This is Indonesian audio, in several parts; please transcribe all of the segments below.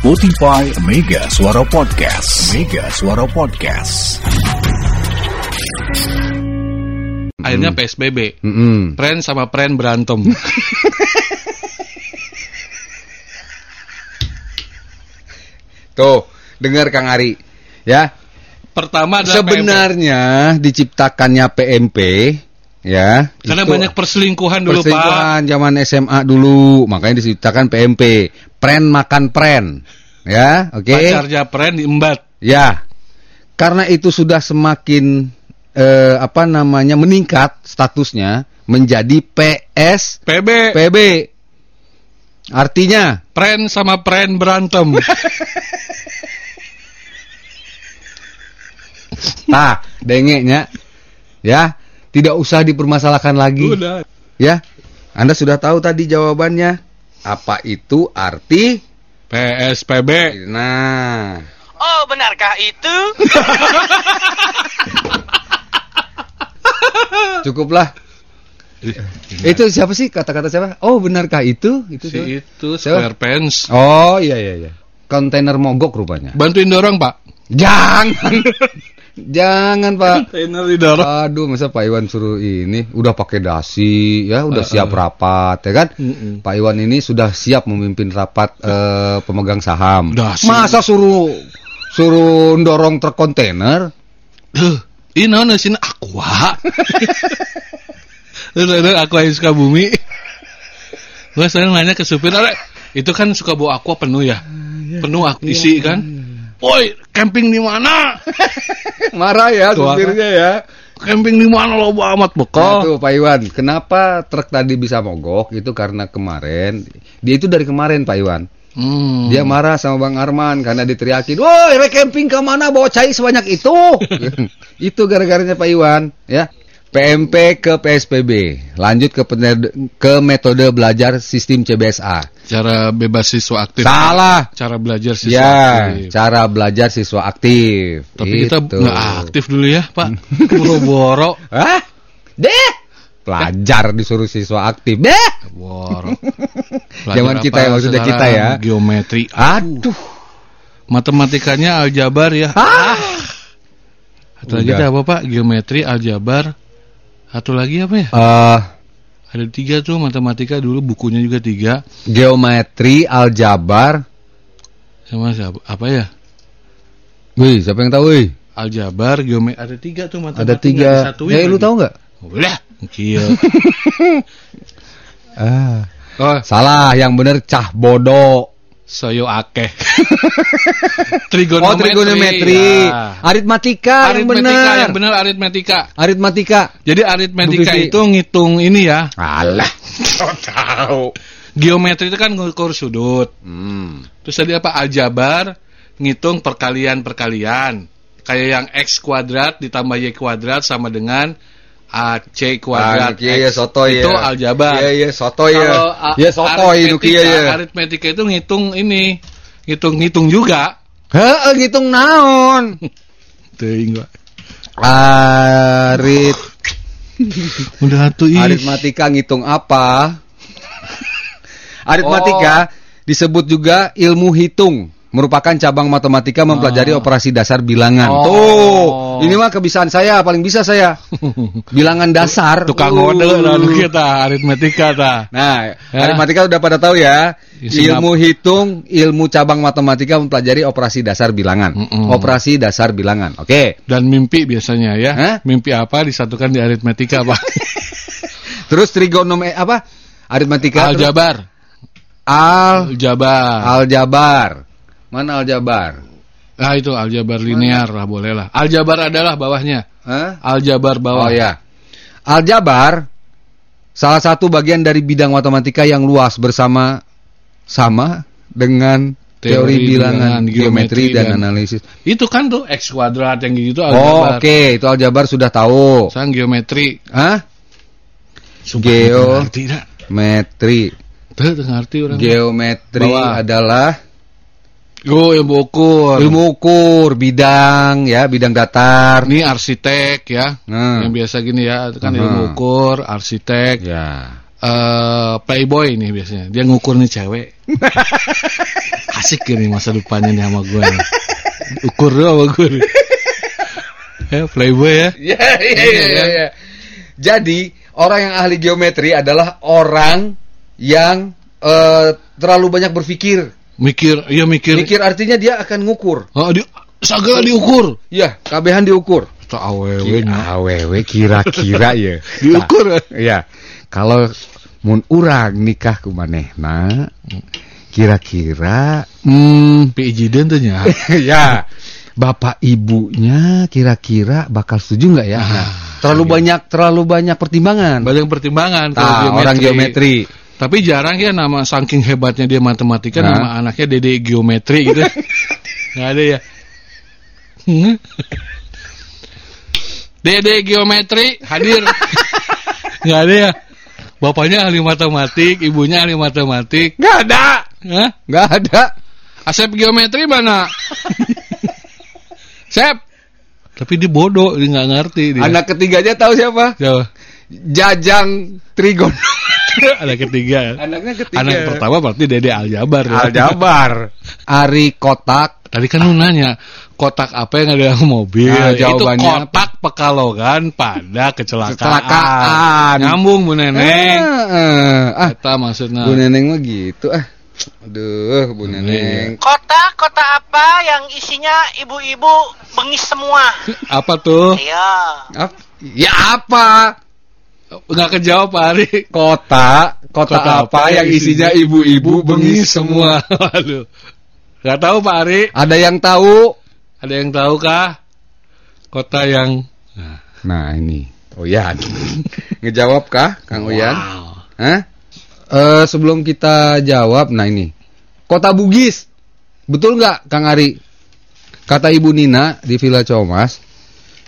Spotify Mega Suara Podcast. Mega Suara Podcast. Akhirnya PSBB. Mm-mm. Pren sama pren berantem. Tuh, dengar Kang Ari. Ya, Pertama adalah PMP. sebenarnya diciptakannya PMP ya. Karena itu banyak perselingkuhan dulu Pak. perselingkuhan zaman SMA dulu, makanya diciptakan PMP. Pren makan pren. Ya, oke. Pacarnya pren diembat. Ya. Karena itu sudah semakin eh, apa namanya meningkat statusnya menjadi PS PB. PB. Artinya Pren sama pren berantem. Nah, dengeknya ya, tidak usah dipermasalahkan lagi. Udah. Ya. Anda sudah tahu tadi jawabannya. Apa itu arti? PSPB. Nah, Oh, benarkah itu? cukuplah. Itu siapa sih kata-kata siapa? Oh, benarkah itu? Itu Si siapa? itu Siapa? square pants. Oh, iya iya iya. Kontainer mogok rupanya. Bantuin dorong Pak. Jangan. Jangan, Pak. Aduh, masa Pak Iwan suruh ini udah pakai dasi, ya udah siap rapat, ya kan? Mm-mm. Pak Iwan ini sudah siap memimpin rapat eh, pemegang saham. Dasi. Masa suruh suruh dorong truk kontainer? Duh, ini naon sini aqua. Ada aqua yang suka bumi. Gua sering nanya ke supir, "Ale, itu kan suka bawa aqua penuh ya? Penuh ak- isi kan? Woi, camping di mana? Marah ya Tuh, supirnya ya. Camping di mana lo amat Nah, bekal? tuh Pak Iwan, kenapa truk tadi bisa mogok? Itu karena kemarin, dia itu dari kemarin Pak Iwan. Hmm. Dia marah sama Bang Arman karena diteriakin, "Woi, camping ke mana bawa cai sebanyak itu?" itu gara-garanya Pak Iwan, ya. PMP ke PSPB. Lanjut ke pened- ke metode belajar sistem CBSA. Cara bebas siswa aktif. Salah. Cara belajar siswa Ya, aktif. cara belajar siswa aktif. Tapi kita Gitu. nggak aktif dulu ya, Pak. Boro-boro. Hah? Deh. Pelajar disuruh siswa aktif. Deh. Boro. Zaman kita ya, maksudnya kita ya. Geometri. Aduh. Matematikanya aljabar ya. Ah. Satu lagi ada apa Pak? Geometri, aljabar. Satu lagi apa ya? Eh, Ada tiga tuh matematika dulu bukunya juga tiga. geometri, aljabar. Sama siapa? Apa ya? Wih, siapa yang tahu, wih? Aljabar, geometri. Ada tiga tuh matematika. Ada tiga. Eh, lu tahu nggak? Udah. Kieu. Ah. Oh, Salah, yang bener cah bodoh. Soyo akeh. Oh, trigonometri. trigonometri. Ya. Aritmatika, yang Aritmetika bener. yang benar aritmetika. Aritmatika. Jadi aritmetika Bu Vivi. itu ngitung ini ya. Alah. tahu. Geometri itu kan ngukur sudut. Hmm. Terus tadi apa? Aljabar ngitung perkalian-perkalian. Kayak yang X kuadrat ditambah Y kuadrat sama dengan AC kuadrat. Ah, iya, iya, X. sotoy Itu ya. aljabar. Iya, iya, sotoy ya. Kalau a- Iya, sotoy nu aritmetika, kieu ya. aritmetika itu ngitung ini. Ngitung-ngitung juga. Heeh, ngitung naon? Teuing, Pak. Arit Udah atuh ih. aritmatika ngitung apa? Aritmatika disebut juga ilmu hitung. Merupakan cabang matematika mempelajari operasi dasar bilangan. Oh. Tuh, ini mah kebiasaan saya, paling bisa saya. Bilangan dasar. Tukang Uh. ngode dan kita aritmetika ta. Nah, Ya. aritmatika udah pada tahu ya. Ya, Ilmu hitung, ilmu cabang matematika mempelajari operasi dasar bilangan. Mm-mm. Operasi dasar bilangan. Oke. Dan mimpi biasanya ya. Hah? Mimpi apa disatukan di aritmetika, Pak? Terus trigonometri apa? Aritmatika. terus Aljabar. Al Aljabar. aljabar. Mana aljabar? Ah itu aljabar linear lah boleh lah. Aljabar adalah bawahnya. Hah? Aljabar bawah. Oh ya. Aljabar salah satu bagian dari bidang matematika yang luas bersama sama dengan teori, Teori bilangan, bilangan, geometri, geometri, dan, dan- analisis. Itu kan tuh x kuadrat yang gitu Oh, aljabar. oke, itu aljabar sudah tahu. Sang geometri. Hah? Sumpah, Geo-. Metri. Ngerti orang. Geometri Bawah. adalah Go ilmu ukur. ilmu ukur bidang ya, bidang datar. Ini arsitek ya. Hmm. Yang biasa gini ya, kan Hmm. ilmu ukur, arsitek, Ya. eh playboy nih biasanya. Dia ngukur nih cewek. asik ini masa depannya nih sama gue. nih. Ukur dulu sama gue. nih. Ya, playboy ya. Iya, iya, iya, iya, iya. Jadi, orang yang ahli geometri adalah orang yang eh, terlalu banyak berpikir. Mikir, iya mikir. Mikir artinya dia akan ngukur. Oh, di, segala diukur. Iya, kabehan diukur. Tak awewe. Awewe kira-kira ya. Diukur. Nah, Iya. Kalau mun urang nikah ku manehna kira-kira hmm Pijiden tuh nya. ya bapak ibunya kira-kira bakal setuju nggak ya? Nah, terlalu banyak terlalu banyak pertimbangan. Banyak pertimbangan Nah, orang geometri. Tapi jarang ya nama saking hebatnya dia matematika Nah. nama anaknya Dede geometri gitu. Nggak ada ya. Dede geometri hadir. Nggak ada ya. Bapaknya ahli matematik, ibunya ahli matematik. Nggak ada, Hah? nggak ada. Asep geometri mana? Sep. Tapi dia bodoh, dia nggak ngerti dia. Anak ketiganya tahu siapa? Siapa? Jajang Trigon. Anak ketiga. Anaknya ketiga. Anak pertama berarti Dede Aljabar. ya. Aljabar. Ari Kotak. Tadi kan lu nanya kotak apa yang ada mobil? Nah, itu jawabannya kotak pekalongan pada kecelakaan. Kecelakaan. Nyambung Bu Neneng. Ah, ah, Eta maksudnya. Bu Neneng mah gitu ah. Aduh, Bu Neneng. Kota, kota apa yang isinya ibu-ibu bengis semua? Apa tuh? Iya. Ya apa? Enggak kejawab Pak Ari. Kota, kota, apa yang isinya ibu-ibu bengis semua? Waduh. Enggak tahu Pak Ari. Ada yang tahu? Ada yang tahu kah? Kota yang Nah, ini. Oyan. Ngejawab kah, Kang Oyan? Wow. Hah? Eh, sebelum kita jawab, nah ini. Kota Bugis. Betul nggak, Kang Ari? Kata Ibu Nina di Villa Comas.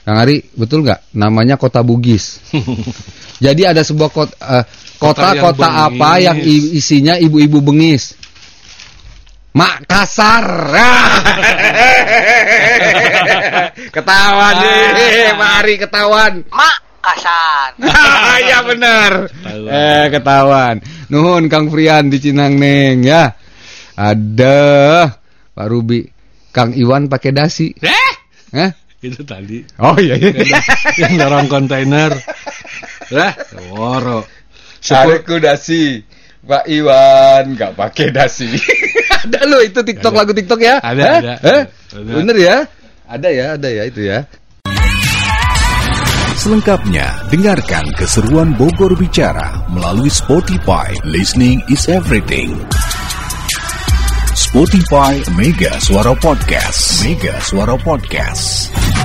Kang Ari, betul nggak? Namanya Kota Bugis. Jadi ada sebuah kota eh, Kota yang kota-kota apa bengis. yang isinya ibu-ibu bengis? Makassar. ketahuan nih, Mari ketahuan. Mak kasar. ya benar. Eh ketahuan. Nuhun Kang Frian di Cinang Neng ya. Ada Pak Ruby. Kang Iwan pakai dasi. Eh, Hah? Itu tadi. Oh iya iya. yang dorong kontainer. Lah, woro. Aku dasi. Pak Iwan nggak pakai dasi. ada lo itu TikTok Ada. lagu TikTok ya? Ada, Hah? ada. Hah? Ada. Bener ya? Ada ya, ada ya itu ya. Selengkapnya, dengarkan keseruan Bogor Bicara melalui Spotify. Listening is everything. Spotify Mega Suara Podcast. Mega Suara Podcast.